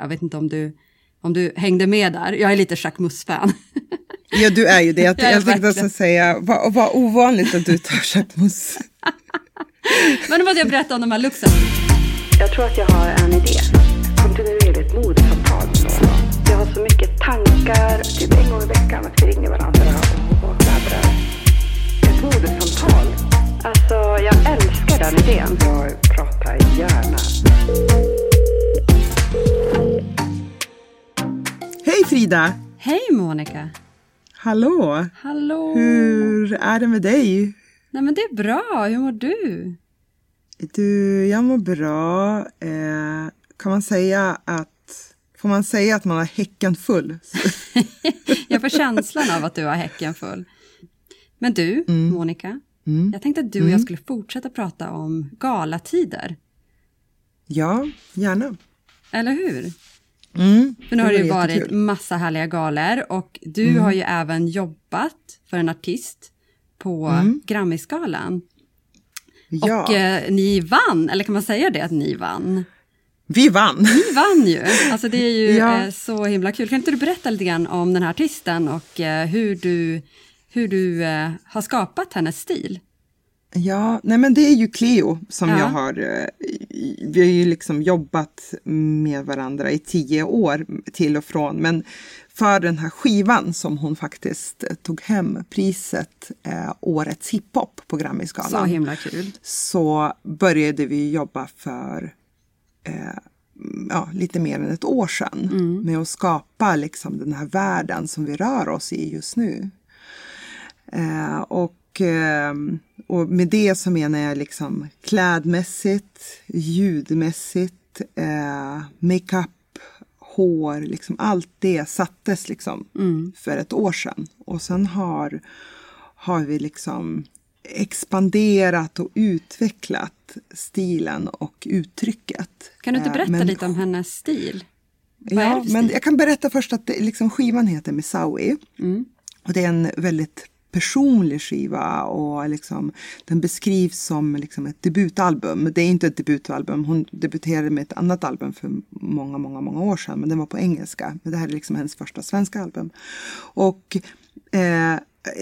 Jag vet inte om du, om du hängde med där. Jag är lite Jacques Mus-fan. Ja, du är ju det. Jag, Jag jag tänkte också säga, vad, vad ovanligt att du tar Jacques Men nu måste jag berätta om de här luxen. Jag tror att jag har en idé. Kontinuerligt mordsamtal Frida! Hej Monica. Hallå! Hallå. Hur är det med dig? Nej men det är bra. Hur mår du? Du, jag mår bra. Eh, kan man säga att, får man säga att man har häcken full? Jag får känslan av att du har häcken full. Men du, Mm. Monica. Jag tänkte att du och jag skulle fortsätta prata om galatider. Ja, gärna. Eller hur? Mm, För nu har det ju var varit jättekul. Mm. massa härliga galor och du har ju även jobbat för en artist på. Mm. Ja, Och eh, ni vann, eller kan man säga det att ni vann? vi vann! Ni vann ju! Alltså det är ju Ja. eh, så himla kul. Kan inte du berätta lite grann om den här artisten och eh, hur du, hur du eh, har skapat hennes stil? Ja, nej men det är ju Cleo som Ja. jag har, eh, vi har ju liksom jobbat med varandra i tio år till och från. Men för den här skivan som hon faktiskt eh, tog hem priset eh, Årets hiphop på Så Grammisgalan. himla kul. Så började vi jobba för eh, ja, lite mer än ett år sedan Mm. med att skapa liksom den här världen som vi rör oss i just nu. Eh, och, eh, och med det så menar jag liksom klädmässigt, ljudmässigt, eh, makeup, hår, liksom allt det sattes liksom för ett år sedan. Och sen har, har vi liksom expanderat och utvecklat stilen och uttrycket. Kan du inte Eh, berätta men- lite om hennes stil? Vad Ja, men jag kan berätta först att det, liksom, skivan heter Misawi. Mm. Och det är en väldigt personlig skiva och liksom, den beskrivs som liksom ett debutalbum. Det är inte ett debutalbum. Hon debuterade med ett annat album för många, många, många år sedan. Men den var på engelska. Men det här är liksom hennes första svenska album. Och eh,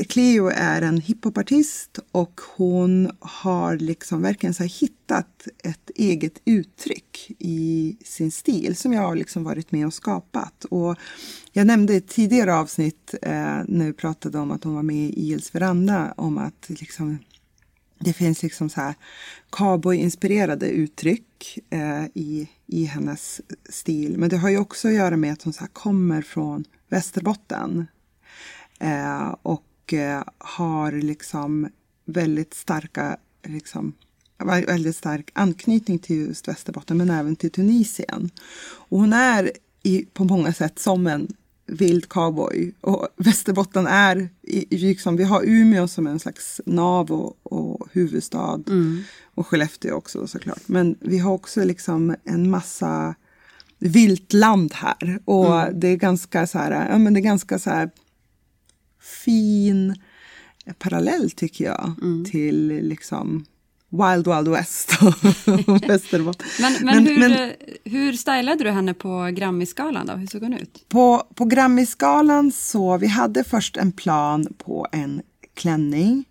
Cleo är en hiphopartist och hon har liksom verkligen så hittat ett eget uttryck i sin stil som jag har liksom varit med och skapat. Och jag nämnde i ett tidigare avsnitt eh, när vi pratade om att hon var med i ILs veranda om att liksom det finns liksom så här cowboy-inspirerade uttryck eh, i, i hennes stil. Men det har ju också att göra med att hon så här kommer från Västerbotten. Eh, och eh, har liksom väldigt starka, liksom, väldigt stark anknytning till just Västerbotten men även till Tunisien. Och hon är i, på många sätt som en vild cowboy. Och Västerbotten är, i, liksom, vi har Umeå som en slags nav och, och huvudstad. Och Skellefteå också såklart. Men vi har också liksom en massa vilt land här. Och det är ganska så här, ja men det är ganska så här fin parallell tycker jag till liksom Wild Wild West och Västerbotten. Men, men, hur, hur stylade du henne på Grammisgalan då? Hur såg hon ut? På, på Grammisgalan så vi hade först en plan på en klänning.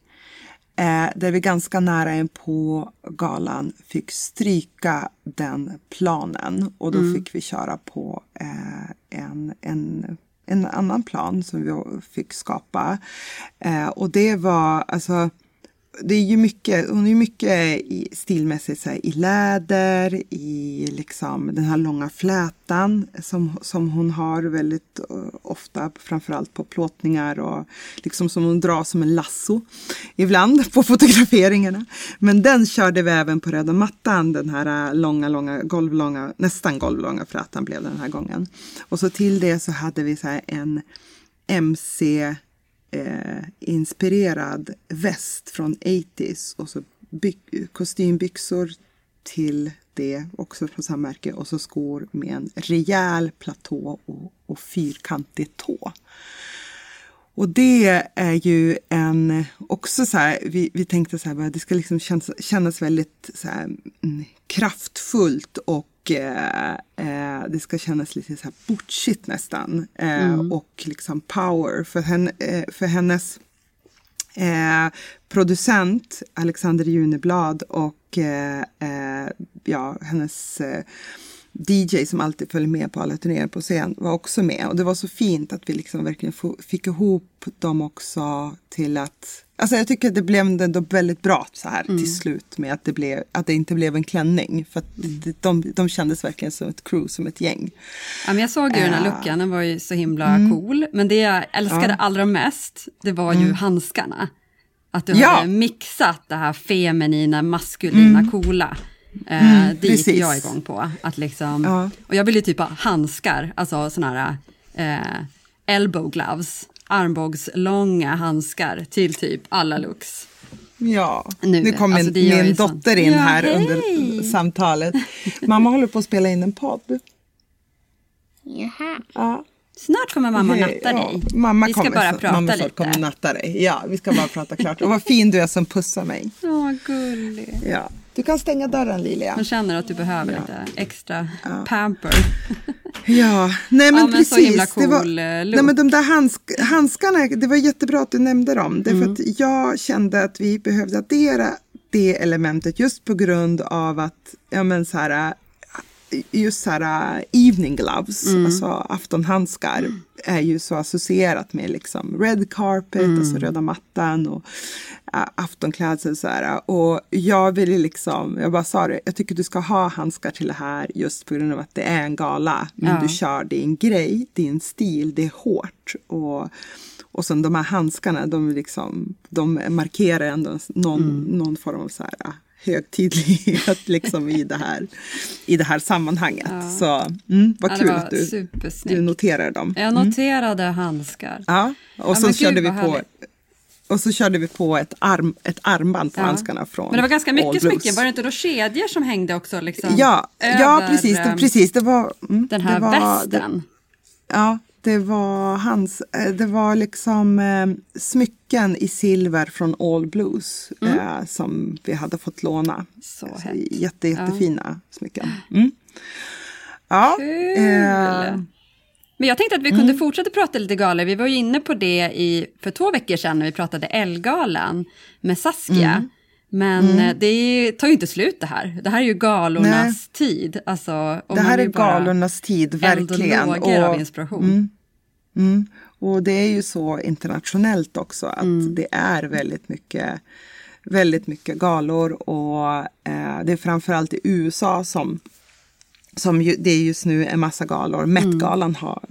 Eh, där vi ganska nära in på galan fick stryka den planen. Och då fick vi köra på eh, en, en, en annan plan som vi fick skapa. Eh, och det var alltså det är ju mycket, hon är ju mycket i, stilmässigt så här, i läder, i liksom den här långa flätan som, som hon har väldigt eh, ofta, framförallt på plåtningar och liksom som hon drar som en lasso ibland på fotograferingarna. Men den körde vi även på röda mattan, den här eh, långa, långa, golvlånga, nästan golvlånga flätan blev den här gången. Och så till det så hade vi så här en MC eh, inspirerad väst från 80s och så kostymbyxor till det, också från samma märke, och så skor med en rejäl platå och, och fyrkantig tå. Och det är ju en, också så här, vi, vi tänkte så här, det ska liksom kännas, kännas väldigt så här, mm, kraftfullt och eh, eh, det ska kännas lite så här butchigt nästan. Eh, mm. Och liksom power. För, henne, eh, för hennes eh, producent Alexander Juneblad och eh, ja, hennes DJ som alltid följer med på alla turnéer på scen var också med. Och det var så fint att vi liksom verkligen fick ihop dem också till att Alltså jag tycker att det blev ändå väldigt bra så här mm. till slut med att det, blev, att det inte blev en klänning. För att de, de kändes verkligen som ett crew, som ett gäng. Ja, men jag såg ju uh, den här luckan, den var ju så himla mm. cool. Men det jag älskade ja. allra mest, det var ju mm. handskarna. Att du ja. hade mixat det här feminina, maskulina, mm. coola. Eh, mm, det gick jag igång på. Att liksom, ja. Och jag ville typ ha handskar, alltså sådana här eh, elbow gloves armbågslånga handskar till typ alla looks. Ja, nu, nu kom alltså, min, min dotter in ja, här hej. under samtalet. Mamma håller på att spela in en podd. Jaha. Ja. Snart kommer mamma och natta dig. Ja, mamma vi ska kommer, bara prata mamma lite. kommer natta dig. Ja, vi ska bara prata klart. Och vad fin du är som pussar mig. Åh, gullig. Ja. Du kan stänga dörren Lilia. Hon känner att du behöver ja. lite extra ja. pamper. Ja, nej men, ja, men precis. Cool det var, look. nej, men de där handsk, handskarna, det var jättebra att du nämnde dem. Därför mm. att jag kände att vi behövde addera det elementet just på grund av att, ja men så här, just så här evening gloves, mm. alltså aftonhandskar, är ju så associerat med liksom red carpet, mm. alltså röda mattan och äh, aftonklädsel så här. Och jag ville liksom, jag bara sa det, jag tycker du ska ha handskar till det här just på grund av att det är en gala. Men ja. du kör din grej, din stil, det är hårt. Och, och sen de här handskarna, de, liksom, de markerar ändå någon, mm. någon form av så här högtidlighet liksom i, det här, i det här sammanhanget. Ja. Så mm, vad ja, kul att du, du noterar dem. Jag mm. noterade mm. handskar. Ja, och så körde vi på och så körde vi på ett, arm, ett armband på ja. handskarna från Men det var ganska mycket smycken, var det inte då kedjor som hängde också? Liksom, ja, ja, precis. Det, precis det var, mm, den här var, västen. Det, ja, det var, hans, eh, det var liksom eh, smycken i silver från All Blues mm. eh, som vi hade fått låna. Så alltså, jätte, jättefina ja. smycken. Mm. Ja, eh, men jag tänkte att vi kunde mm. fortsätta prata lite galor. Vi var ju inne på det i, för två veckor sedan när vi pratade Elgalan med Saskia. Mm. Men mm. Eh, det tar ju inte slut det här. Det här är ju galornas Nej. tid. Alltså, det här är galornas tid, verkligen. Och av inspiration. Mm. Mm. Och det är ju så internationellt också att mm. det är väldigt mycket, väldigt mycket galor och eh, det är framförallt i USA som som ju, det är just nu en massa galor. Mm. Met-galan har,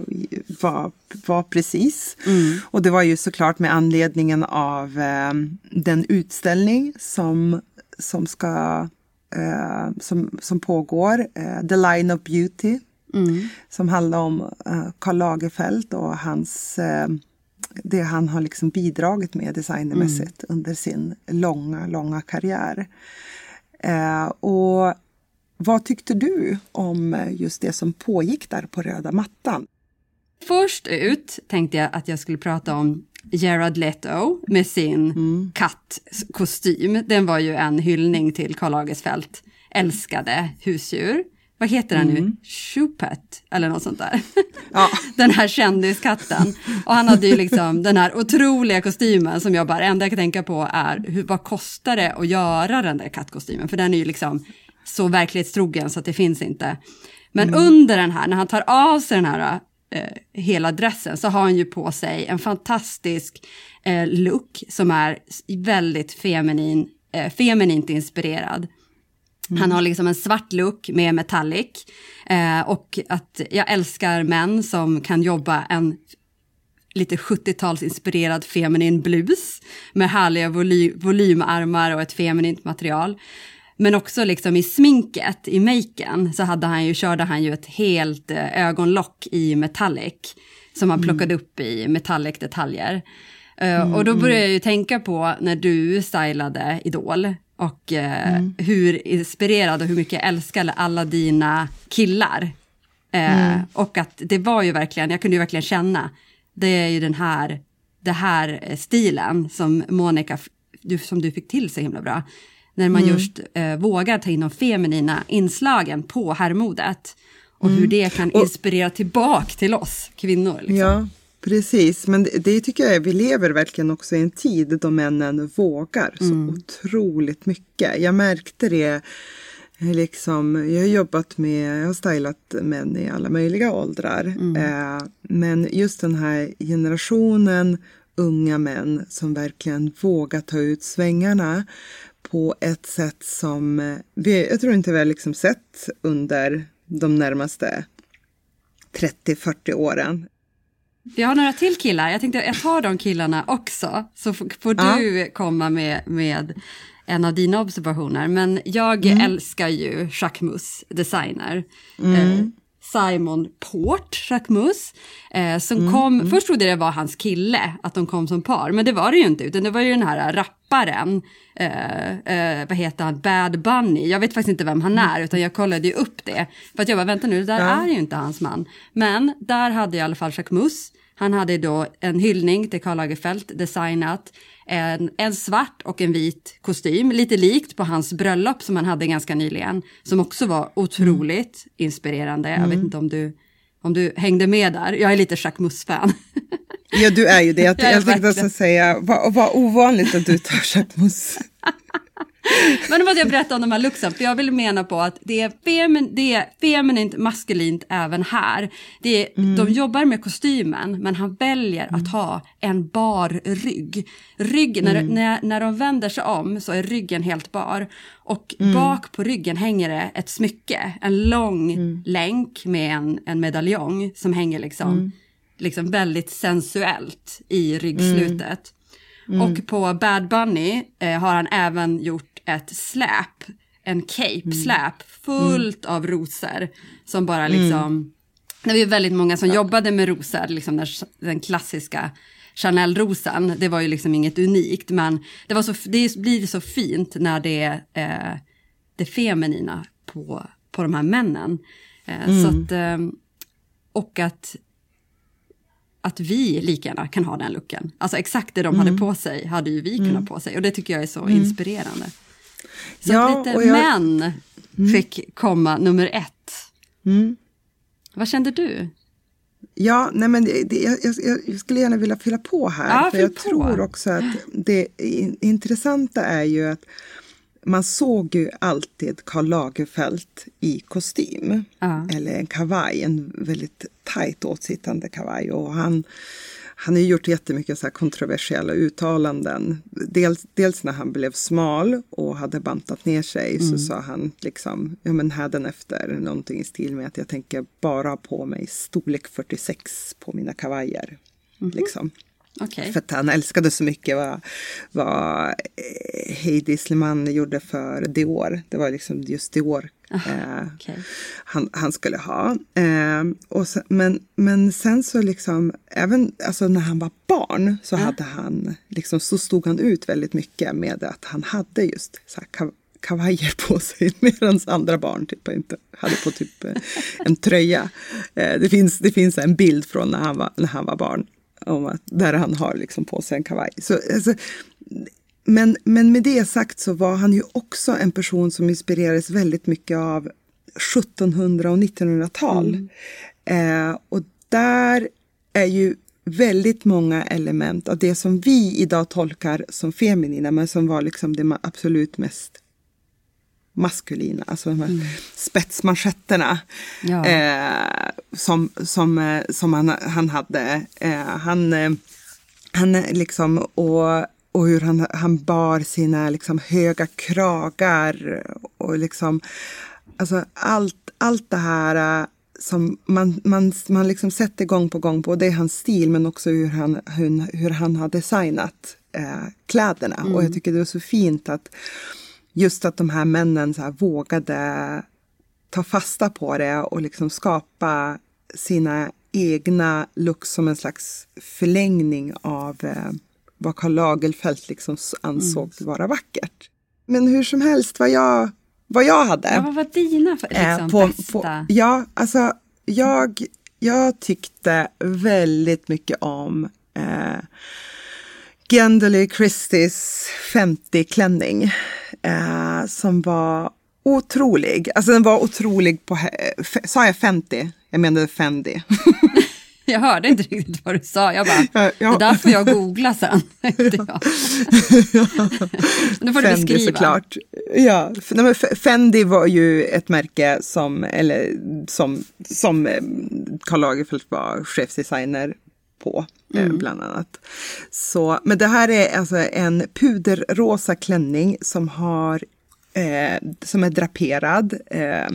var, var precis. Mm. Och det var ju såklart med anledningen av eh, den utställning som, som, ska, eh, som, som pågår, eh, The Line of Beauty. Mm. Som handlar om eh, Karl Lagerfeld och hans, eh, det han har liksom bidragit med designermässigt mm. under sin långa, långa karriär. Eh, och vad tyckte du om just det som pågick där på röda mattan? Först ut tänkte jag att jag skulle prata om Gerard Leto med sin mm. kattkostym. Den var ju en hyllning till Karl Lagerfeld älskade husdjur. Vad heter mm. nu? Chupet eller något sånt där. Ja. den här kändiskatten. Och han hade ju liksom den här otroliga kostymen som jag bara, enda jag kan tänka på är hur, vad kostar det att göra den där kattkostymen? För den är ju liksom så verklighetstrogen så att det finns inte. Men mm. under den här, när han tar av sig den här eh, hela dressen så har han ju på sig en fantastisk eh, look som är väldigt feminin, eh, feminint inspirerad. Mm. Han har liksom en svart look med metallic eh, och att jag älskar män som kan jobba en lite 70-talsinspirerad feminin blus med härliga voly volymarmar och ett feminint material. Men också liksom i sminket, i maken, så hade han ju, körde han ju ett helt eh, ögonlock i metallic som han plockade mm. upp i metallic detaljer. Uh, mm, och då mm. började jag ju tänka på när du stylade Idol och uh, mm. hur inspirerad och hur mycket jag älskade alla dina killar. Uh, och att det var ju verkligen, jag kunde ju verkligen känna, det är ju den här, det här stilen som Monica, du, som du fick till så himla bra. När man mm. just eh, vågar ta in de feminina inslagen på herrmodet. Och mm. hur det kan inspirera och, tillbaka till oss kvinnor. Liksom. Ja, precis. Men det, det, tycker jag, vi lever verkligen också i en tid då männen vågar så mm. otroligt mycket. Jag märkte det Liksom, jag har jobbat med, jag har stylat män i alla möjliga åldrar. Mm. Eh, men just den här generationen unga män som verkligen vågar ta ut svängarna på ett sätt som eh, vi, jag tror inte vi har liksom sett under de närmaste 30-40 åren. Vi har några till killar, jag tänkte jag tar de killarna också, så får du ja. komma med, med en av dina observationer. Men jag mm. älskar ju Jacques Mus, designer. Mm. Simon Port, Jacques Mus, eh, som mm. kom, mm. först trodde jag det var hans kille, att de kom som par, men det var det ju inte, utan det var ju den här rapparen, eh, eh, vad heter han, Bad Bunny, jag vet faktiskt inte vem han är, utan jag kollade ju upp det, för att jag bara, vänta nu, det där ja. är ju inte hans man. Men där hade jag i alla fall Jacques Mus, han hade då en hyllning till Karl Lagerfeld designat, en, en svart och en vit kostym, lite likt på hans bröllop som han hade ganska nyligen, som också var otroligt mm. inspirerande. Jag vet mm. inte om du, om du hängde med där, jag är lite Jacques Mus-fan. Ja, du är ju det. Jag, jag, jag tänkte säga, vad, vad ovanligt att du tar Jacques Mus. Men nu måste jag berätta om de här looksen, för jag vill mena på att det är, femin, det är feminint maskulint även här. Det är, mm. De jobbar med kostymen, men han väljer mm. att ha en bar rygg. Rygg, när, mm. när, när de vänder sig om så är ryggen helt bar. Och mm. bak på ryggen hänger det ett smycke, en lång mm. länk med en, en medaljong som hänger liksom, mm. liksom väldigt sensuellt i ryggslutet. Mm. Och på Bad Bunny eh, har han även gjort ett släp, en cape-släp mm. fullt mm. av rosor som bara mm. liksom, det var ju väldigt många som jobbade med rosor, liksom den, den klassiska Chanel-rosen, det var ju liksom inget unikt, men det, var så, det blir så fint när det är eh, det feminina på, på de här männen. Eh, mm. så att, eh, och att att vi lika gärna kan ha den looken. Alltså exakt det de mm. hade på sig hade ju vi kunnat mm. på sig och det tycker jag är så mm. inspirerande. Så ja, lite jag... män mm. fick komma nummer ett. Mm. Vad kände du? Ja, nej men det, det, jag, jag, skulle gärna vilja fylla på här. Ja, för jag på. tror också att det intressanta är ju att man såg ju alltid Karl Lagerfeld i kostym. Ja. Eller en kavaj, en väldigt tajt åtsittande kavaj. Och han, han har gjort jättemycket så kontroversiella uttalanden. Dels, dels när han blev smal och hade bantat ner sig mm. så sa han liksom, ja men efter någonting i stil med att jag tänker bara ha på mig storlek 46 på mina kavajer. Mm. Liksom. Okay. För att han älskade så mycket vad, vad eh, Heidi Sleman gjorde för Dior. Det var liksom just Dior eh, okay. han, han, skulle ha. Eh, och så, men, men sen så liksom, även alltså när han var barn så, hade han, liksom, så stod han ut väldigt mycket med att han hade just så här, kav kavajer på sig medan andra barn typ inte hade på typ eh, en tröja. Eh, det, finns, det finns en bild från när han var, när han var barn om att, där han har liksom på sig en kavaj. Så, alltså, men, men med det sagt så var han ju också en person som inspirerades väldigt mycket av 1700 och 1900-tal. Mm. Eh, och där är ju väldigt många element av det som vi idag tolkar som feminina men som var liksom det absolut mest maskulina, alltså de här spetsmanschetterna Ja. eh, som, som, eh, som han, han hade. Eh, han, eh, han liksom, och, och hur han, han bar sina liksom höga kragar och liksom, alltså allt, allt det här eh, som man, man, man liksom sätter gång på gång på, det är hans stil men också hur han, hur, hur han har designat eh, kläderna. Och jag tycker det är så fint att just att de här männen så här vågade ta fasta på det och liksom skapa sina egna looks som en slags förlängning av eh, vad Karl Lagerfeld liksom ansåg vara vackert. Men hur som helst, vad jag, vad jag hade. Ja, vad var dina för, Eh, liksom, på, bästa? på, ja, alltså jag, jag tyckte väldigt mycket om eh, Gendely Christies 50-klänning eh, som var otrolig. Alltså den var otrolig på, sa jag 50? Jag menade Fendi. Jag hörde inte riktigt vad du sa. Jag bara, Ja, ja. det där får jag googla sen. jag. nu får du Fendi beskriva. såklart. Ja, nej, Fendi var ju ett märke som, eller, som, som eh, Karl Lagerfeld var chefsdesigner på, eh, bland annat. Så, men det här är alltså en puderrosa klänning som har eh, som är draperad eh,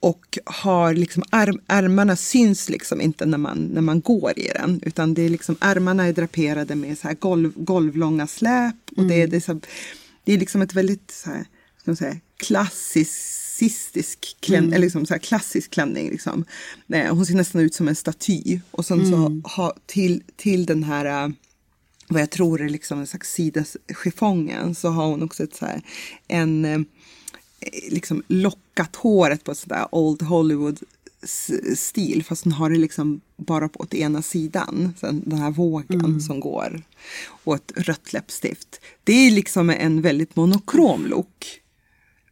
och har liksom arm, ärmarna syns liksom inte när man, när man går i den utan det är liksom ärmarna är draperade med så här golv, golvlånga släp och det, är, det, är så, det är liksom ett väldigt så här, ska man säga, klassistisk klänning, eller liksom så här klassisk klänning. Liksom. Eh, Hon ser nästan ut som en staty och sen så ha, till, till den här eh, vad jag tror är liksom en slags sidaschiffongen så har hon också ett så här, en eh, liksom lockat håret på sådär old Hollywood stil fast hon har det liksom bara på åt ena sidan. Sen den här vågen som går och ett rött läppstift. Det är liksom en väldigt monokrom look.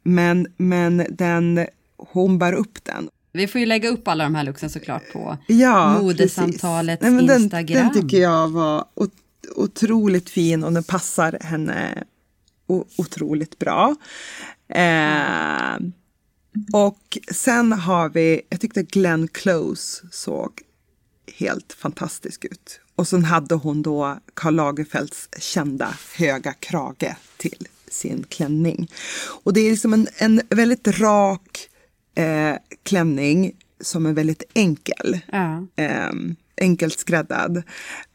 Men, men den, hon bär upp den. Vi får ju lägga upp alla de här looksen såklart på Ja, modesamtalets. Nej, men Instagram. Den, den tycker jag var ot- otroligt fin och den passar henne otroligt bra. Eh, och sen har vi, jag tyckte Glenn Close såg helt fantastisk ut. Och sen hade hon då Karl Lagerfelds kända höga krage till sin klänning. Och det är liksom en, en väldigt rak eh, klänning som är väldigt enkel Ja. eh, enkelt skräddad.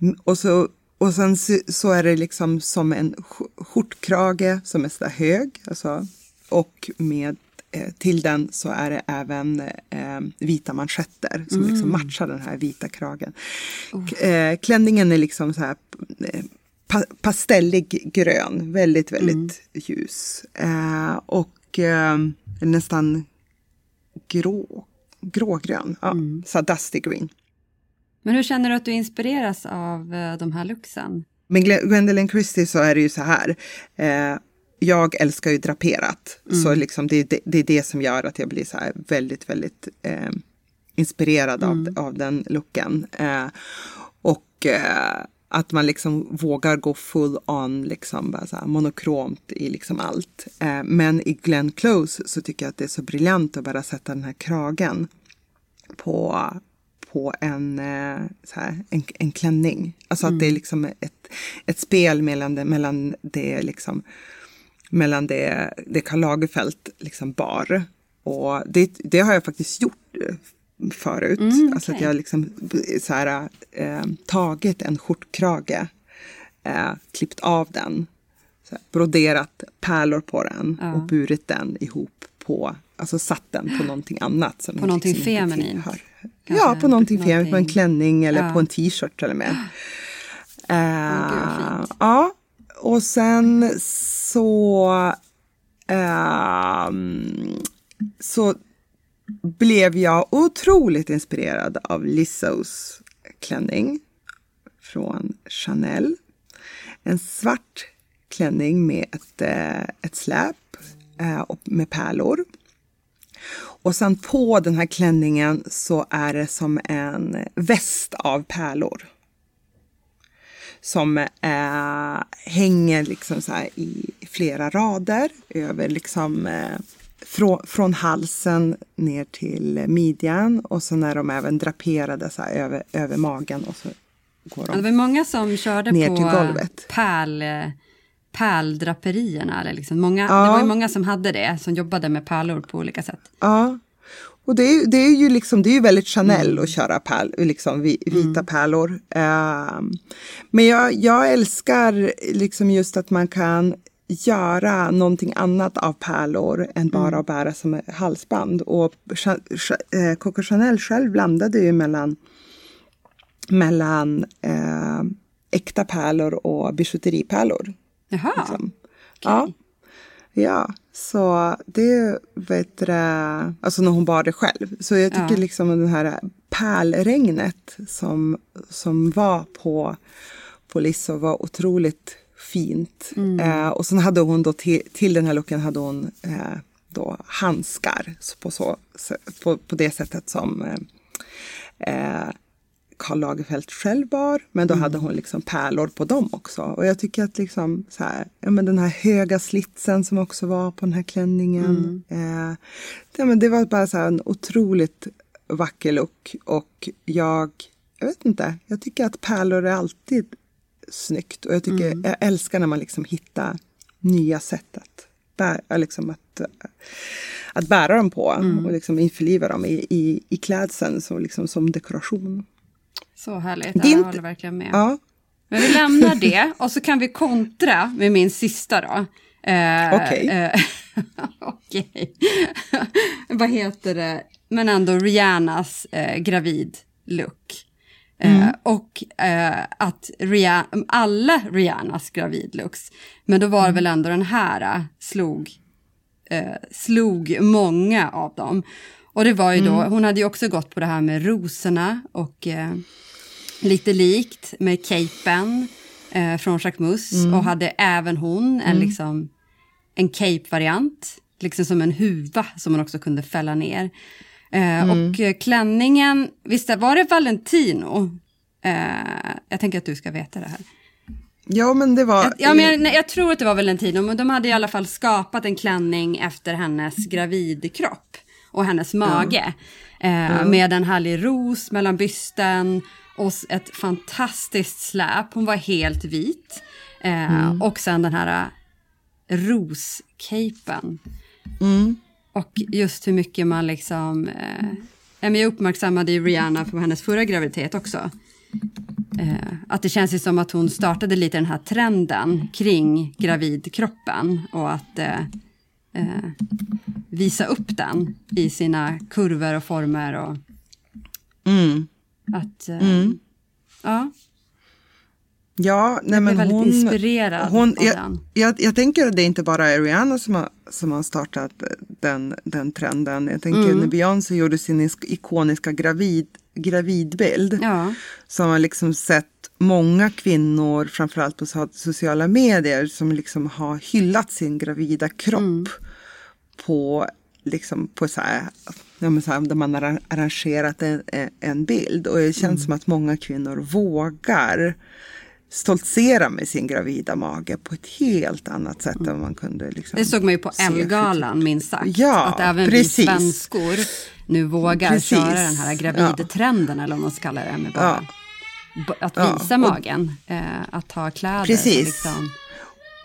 Mm, Och, så, och sen så, så är det liksom som en sk- skjortkrage som är så hög. Alltså, och med, eh, till den så är det även eh, vita manschetter som liksom matchar den här vita kragen. K- Eh, klänningen är liksom så här eh, pa, pastellig grön, väldigt, väldigt ljus. Eh, och eh, nästan grå, grågrön, ja, så här dusty green. Men hur känner du att du inspireras av eh, de här? Men Gwen- Gwendolyn Christie så är det ju så här. Eh, jag älskar ju draperat. Så liksom det, det, det är det som gör att jag blir så här väldigt, väldigt eh, inspirerad av, av den looken. Eh, och eh, att man liksom vågar gå full on, liksom bara så här monokromt i liksom allt. Eh, men i Glenn Close så tycker jag att det är så briljant att bara sätta den här kragen på, på en, eh, så här, en, en klänning. Alltså att det är liksom ett, ett spel mellan det, mellan det, liksom, mellan det, det Karl Lagerfeld liksom bar. Och det, det har jag faktiskt gjort förut. Alltså att jag liksom så här, eh, tagit en skjortkrage, eh, klippt av den, här, broderat pärlor på den och burit den ihop på, alltså satt den på någonting annat. Som På någonting inte feminint? Ja, på någonting feminint, på en klänning eller Ja. på en t-shirt till och med. Eh, fint. ja, och sen så ehm, så blev jag otroligt inspirerad av Lissos klänning från Chanel. En svart klänning med ett, eh, ett släp eh, med pärlor. Och sen på den här klänningen så är det som en väst av pärlor. Som eh, hänger liksom så här i flera rader över liksom eh, från, från halsen ner till midjan och så är de även draperade så här, över, över magen och så går Ja, det de. var många som körde Ner på till golvet. pärl, pärldraperierna. Eller liksom många, Ja. Det var ju många som hade det, som jobbade med pärlor på olika sätt. Ja. Och det är, det är ju liksom, det är ju väldigt Chanel att köra pärl, liksom vi- vita pärlor. Ehm, men jag, jag älskar liksom just att man kan göra någonting annat av pärlor än bara att bära som halsband. Och eh, Coco Chanel själv blandade ju mellan, mellan eh, äkta pärlor och bijouteripärlor. Jaha, Liksom. Ja. ja, så det vet du, alltså när hon bar det själv. Så jag tycker Ja. liksom den här pärlregnet som, som var på, på Lisso var otroligt fint. Eh, och sen hade hon då till, till den här looken hade hon eh, då handskar på, så, på, på det sättet som eh, eh, Karl Lagerfeld själv bar, men då hade hon liksom pärlor på dem också. Och jag tycker att liksom så här, ja, men den här höga slitsen som också var på den här klänningen. Eh, ja, men det var bara så en otroligt vacker look och jag, jag vet inte, jag tycker att pärlor är alltid snyggt och jag tycker, jag älskar när man liksom hittar nya sätt att bära, liksom att, att bära dem på och liksom införliva dem i, i, i klädseln så liksom som dekoration. så härligt. Jag inte- håller verkligen med. Ja, Men vi lämnar det och så kan vi kontra med min sista då. Eh, Okej. eh, Okej. Vad heter det? Men ändå Rihannas eh, gravid look. Eh, och eh, att Rihanna, alla Rihannas gravidlooks, men då var det väl ändå den här eh, slog, eh, slog många av dem. Och det var ju då, hon hade ju också gått på det här med rosorna och eh, lite likt med capen från Jacquemus och hade även hon en, liksom, en cape-variant, liksom som en huva som man också kunde fälla ner. Eh, Och eh, klänningen, visst var det Valentino? Eh, jag tänker att du ska veta det här. ja men det var... Ja, men jag, nej, jag tror att det var Valentino, men de hade i alla fall skapat en klänning efter hennes gravidkropp och hennes mage. Eh, Med en härlig ros mellan bysten och ett fantastiskt släp. Hon var helt vit. Eh, Och sen den här eh, roscapen. Och just hur mycket man liksom... Eh, jag uppmärksammade ju Rihanna på hennes förra graviditet också. Eh, att det känns ju som att hon startade lite den här trenden kring gravidkroppen och att eh, eh, visa upp den i sina kurvor och former och Mm. att... Eh, Ja, Ja, nej jag blev men väldigt hon, inspirerad hon, av jag, den. jag, jag tänker att det inte bara är Rihanna som har, som har startat den, den trenden. Jag tänker Mm. när Beyoncé gjorde sin is- ikoniska gravid, gravidbild. Ja, Så har liksom sett många kvinnor, framförallt på so- sociala medier, som liksom har hyllat sin gravida kropp Mm. på, liksom på så här, ja men så här, där man har arrangerat en, en bild. Och det känns Mm. som att många kvinnor vågar stoltsera med sin gravida mage på ett helt annat sätt än man kunde. Liksom, det såg man ju på Elle-galan minst sagt. Ja, att även precis. vi svenskor nu vågar Precis. köra den här gravidtrenden eller vad man ska kalla det. Med bara, b- Att Ja, visa och- magen, eh, att ha kläder Precis. som liksom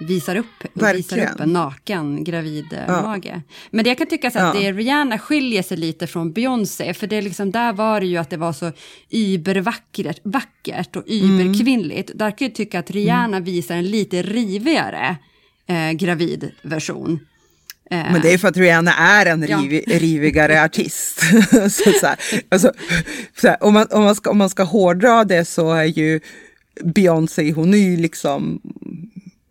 visar upp, visar upp en naken gravid eh, Ja. mage. Men det jag kan tycka så att Ja. det Rihanna skiljer sig lite från Beyoncé, för det liksom, där var det ju att det var så übervackert vackert och überkvinnligt. Där kan jag tycka att Rihanna visar en lite rivigare eh, gravidversion. Eh, Men det är för att Rihanna är en Ja. riv, rivigare artist. så så här, alltså, så här, om, man, om, man ska, om man ska hårdra det så är ju Beyoncé, hon är ju liksom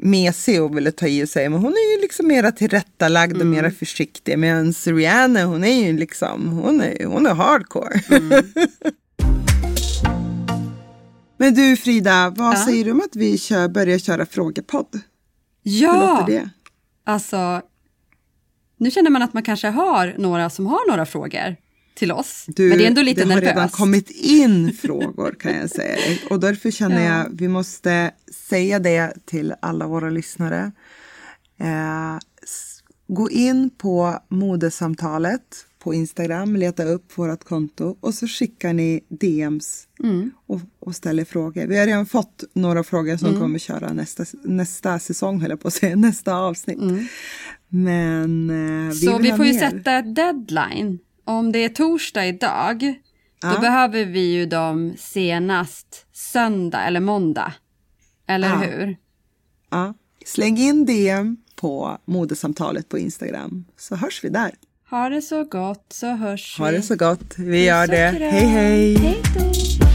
mesig och ville ta i och säga, men hon är ju liksom mera tillrättalagd och Mm. mera försiktig. Medan Rihanna, hon är ju liksom, hon är, hon är hardcore. Mm. men du Frida, vad Ja. säger du om att vi kör, börjar köra frågepodd? Ja, det? alltså, nu känner man att man kanske har några som har några frågor till oss. Du, men det är ändå lite det har redan nervöst. kommit in frågor kan jag säga. Och därför känner Ja. jag vi måste säga det till alla våra lyssnare. Eh, gå in på modesamtalet på Instagram, leta upp vårt konto och så skickar ni DMs och, och ställer frågor. Vi har redan fått några frågor som kommer köra nästa, nästa säsong, höll jag på att säga, nästa avsnitt. Men eh, vi Så vi får ju mer. sätta deadline. Om det är torsdag idag, då Ja. behöver vi ju dem senast söndag eller måndag. Eller Ja. hur? Ja. Släng in DM på modesamtalet på Instagram så hörs vi där. Ha det så gott så hörs Ha vi. det så gott. Vi gör Puss det. Hej hej! Hej då.